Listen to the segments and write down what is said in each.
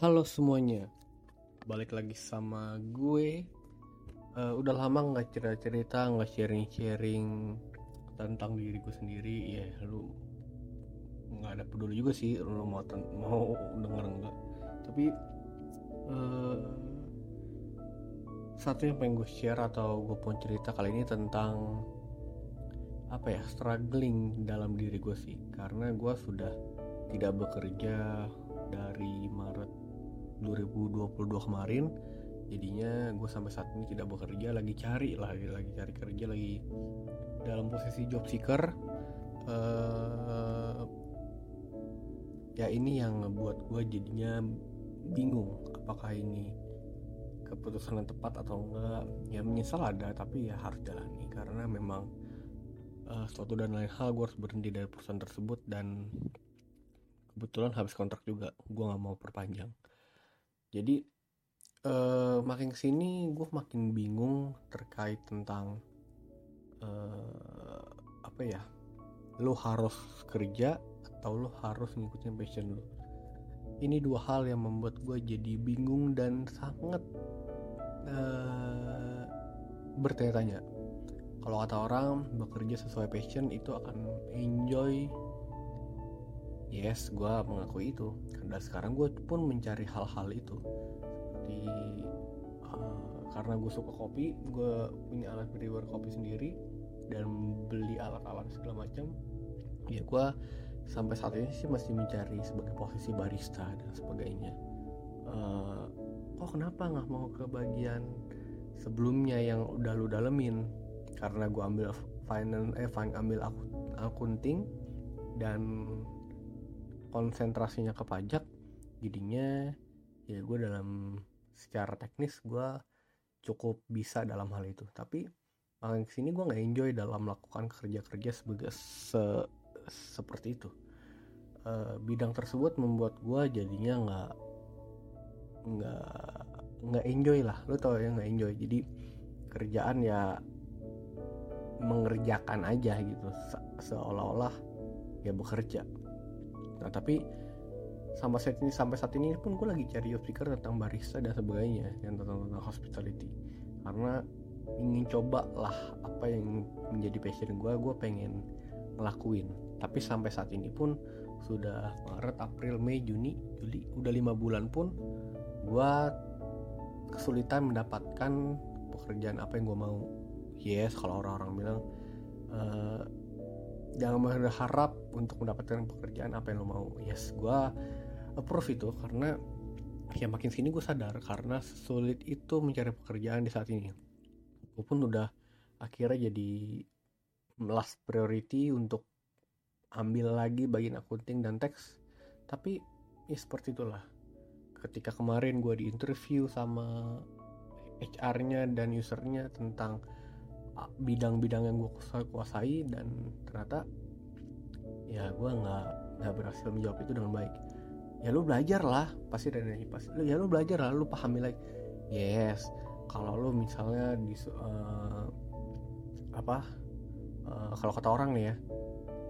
Halo semuanya, balik lagi sama gue. Uh, udah lama nggak cerita-cerita, nggak sharing-sharing tentang diri gue sendiri. Ya lu nggak ada peduli juga sih, lu mau mau denger nggak. Tapi uh, satu yang pengen gue share atau gue mau cerita kali ini tentang apa ya struggling dalam diri gue sih karena gue sudah tidak bekerja dari 2022 kemarin jadinya gue sampai saat ini tidak bekerja lagi cari lagi lagi cari kerja lagi dalam posisi job seeker. Uh, ya ini yang ngebuat gue jadinya bingung apakah ini keputusan yang tepat atau enggak. Ya menyesal ada tapi ya harus jalani karena memang uh, suatu dan lain hal gue harus berhenti dari perusahaan tersebut dan kebetulan habis kontrak juga gue nggak mau perpanjang jadi uh, makin ke sini gue makin bingung terkait tentang uh, apa ya lo harus kerja atau lo harus ngikutin passion lo ini dua hal yang membuat gue jadi bingung dan sangat uh, bertanya-tanya. Kalau kata orang bekerja sesuai passion itu akan enjoy yes gue mengakui itu. Dan sekarang gue pun mencari hal-hal itu. Seperti uh, karena gue suka kopi gue punya alat brewer kopi sendiri dan beli alat-alat segala macam ya gue sampai saat ini sih masih mencari sebagai posisi barista dan sebagainya. Uh, kok kenapa nggak mau ke bagian sebelumnya yang udah lu dalemin? Karena gue ambil finance eh ambil akunting dan konsentrasinya ke pajak jadinya ya gue dalam secara teknis gue cukup bisa dalam hal itu. Tapi makin ke sini gue nggak enjoy dalam melakukan kerja-kerja sebagai se seperti itu. E, bidang tersebut membuat gue jadinya nggak nggak nggak enjoy lah. Lo tau ya nggak enjoy. Jadi kerjaan ya mengerjakan aja gitu. Se seolah-olah ya bekerja nah tapi sampai saat ini sampai saat ini pun gue lagi cari seeker tentang barista dan sebagainya yang tentang tentang hospitality. Karena ingin coba lah apa yang menjadi passion gue gue pengen ngelakuin. Tapi sampai saat ini pun sudah Maret April Mei Juni Juli udah lima bulan pun gue kesulitan mendapatkan pekerjaan apa yang gue mau. Yes kalau orang-orang bilang uh, jangan berharap untuk mendapatkan pekerjaan apa yang lo mau. Yes gue approve itu karena ya makin sini gue sadar karena sulit itu mencari pekerjaan di saat ini. Gue pun udah akhirnya jadi last priority untuk ambil lagi bagian akunting dan teks tapi ya seperti itulah. Ketika kemarin gue di interview sama HR-nya dan usernya tentang bidang-bidang yang gue kuasai dan ternyata ya gue nggak nggak berhasil menjawab itu dengan baik. Ya lu belajar lah pasti dari pasti ya lu belajar lah lu pahami lagi yes kalau lu misalnya di uh, apa uh, kalau kata orang nih ya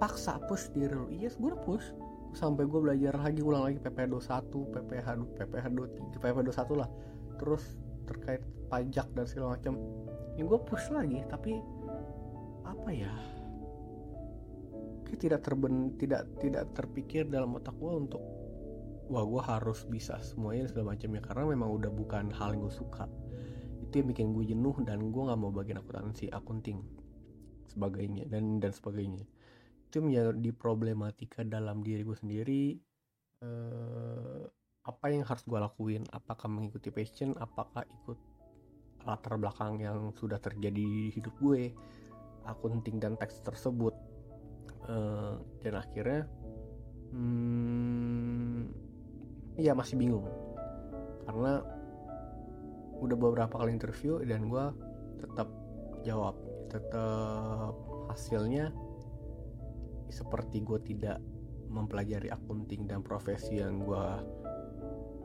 paksa push diri lu. Yes gue push. Sampai gue belajar lagi ulang lagi PPH 21 PPH PPH 23 PPH 21 lah. Terus terkait pajak dan segala macam ya gue push lagi tapi apa ya? Kayak tidak terben tidak tidak terpikir dalam otak gue untuk wah gue harus bisa semuanya segala macamnya. Karena memang udah bukan hal yang gue suka. Itu yang bikin gue jenuh dan gue nggak mau bagian akuntansi akunting sebagainya dan dan sebagainya. Itu menjadi problematika dalam diri gue sendiri eh, apa yang harus gue lakuin? Apakah mengikuti passion? Apakah ikut latar belakang yang sudah terjadi di hidup gue akunting dan teks tersebut. Uh, dan akhirnya hmm, ya masih bingung. Karena udah beberapa kali interview dan gue tetap jawab tetap hasilnya seperti gue tidak mempelajari akunting dan profesi yang gue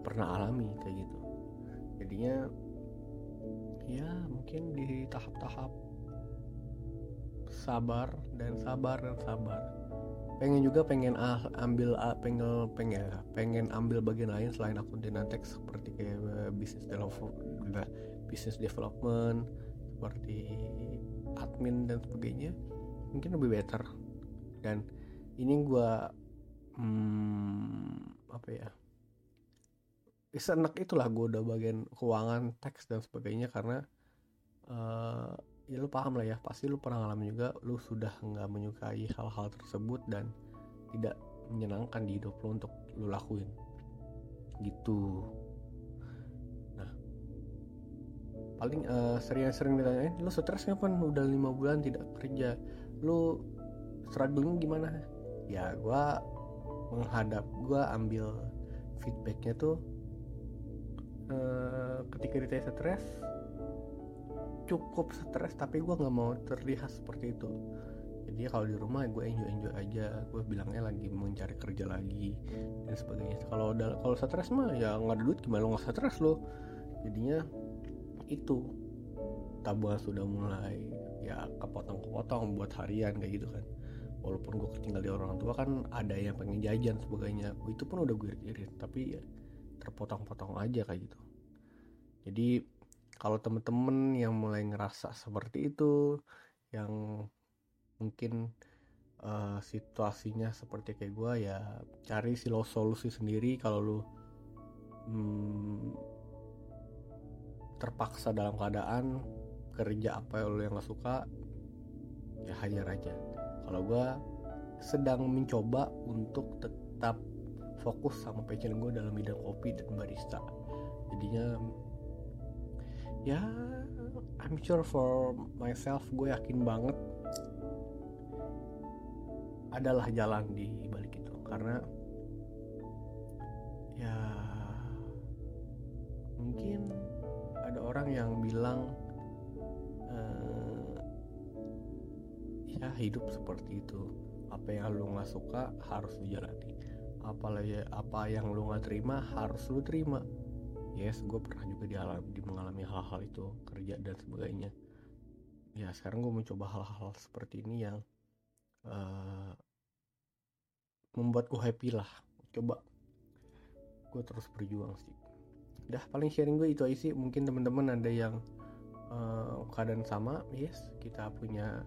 pernah alami kayak gitu. Jadinya ya mungkin di tahap-tahap sabar dan sabar dan sabar. Pengen juga pengen ah, ambil ah, pengen pengen pengen ambil bagian lain selain akun Denatex seperti kayak uh, business development business development seperti admin dan sebagainya mungkin lebih better. Dan ini gue hmm, apa ya senak itulah gue udah bagian keuangan teks dan sebagainya karena uh, ya lu paham lah ya pasti lu pernah ngalamin juga lu sudah nggak menyukai hal-hal tersebut dan tidak menyenangkan di hidup lu untuk lu lakuin. Gitu. Nah. Paling uh, sering-sering ditanyain lu stres kan udah lima bulan tidak kerja. Lu struggling gimana? Ya gue menghadap gue ambil feedbacknya tuh uh, ketika ditanya stres cukup stres tapi gue nggak mau terlihat seperti itu. Jadi kalau di rumah gue enjoy enjoy aja. Gue bilangnya lagi mencari kerja lagi dan sebagainya. Kalau kalau stres mah ya nggak ada duit gimana lo nggak stres lo jadinya itu tabungan sudah mulai ya kepotong-kepotong buat harian kayak gitu kan. Walaupun gue tinggal di orang tua kan ada yang pengen jajan sebagainya. Itu pun udah gue irit tapi ya terpotong-potong aja kayak gitu. Jadi kalau temen-temen yang mulai ngerasa seperti itu yang mungkin uh, situasinya seperti kayak gue ya cari sih lo solusi sendiri kalau lu hmm, terpaksa dalam keadaan kerja apa yang lo yang gak suka ya hajar aja. Kalau gue sedang mencoba untuk tetap fokus sama passion gue dalam bidang kopi dan barista. Jadinya ya I'm sure for myself gue yakin banget adalah jalan di balik itu. Karena ya mungkin ada orang yang bilang uh, ya hidup seperti itu. Apa yang lu nggak suka harus dijalani apalagi apa yang lu nggak terima harus lu terima. Yes gue pernah juga dialami di mengalami hal-hal itu kerja dan sebagainya. Ya sekarang gue mencoba hal-hal seperti ini yang uh, membuat gue happy lah. Coba gue terus berjuang sih. Udah paling sharing gue itu aja sih. Mungkin teman-teman ada yang uh, keadaan sama yes kita punya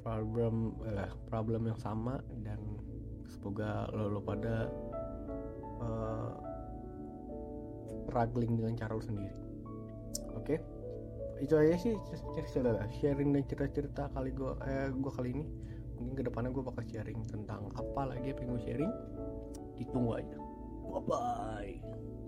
problem uh, problem yang sama dan semoga lo, lo pada uh, struggling dengan cara lu sendiri. Oke? Okay? itu aja sih cerita sharing dan cerita-cerita kali gue eh, gue kali ini. Mungkin ke depannya gue bakal sharing tentang apa lagi yang pengen gue sharing. Ditunggu aja. Bye bye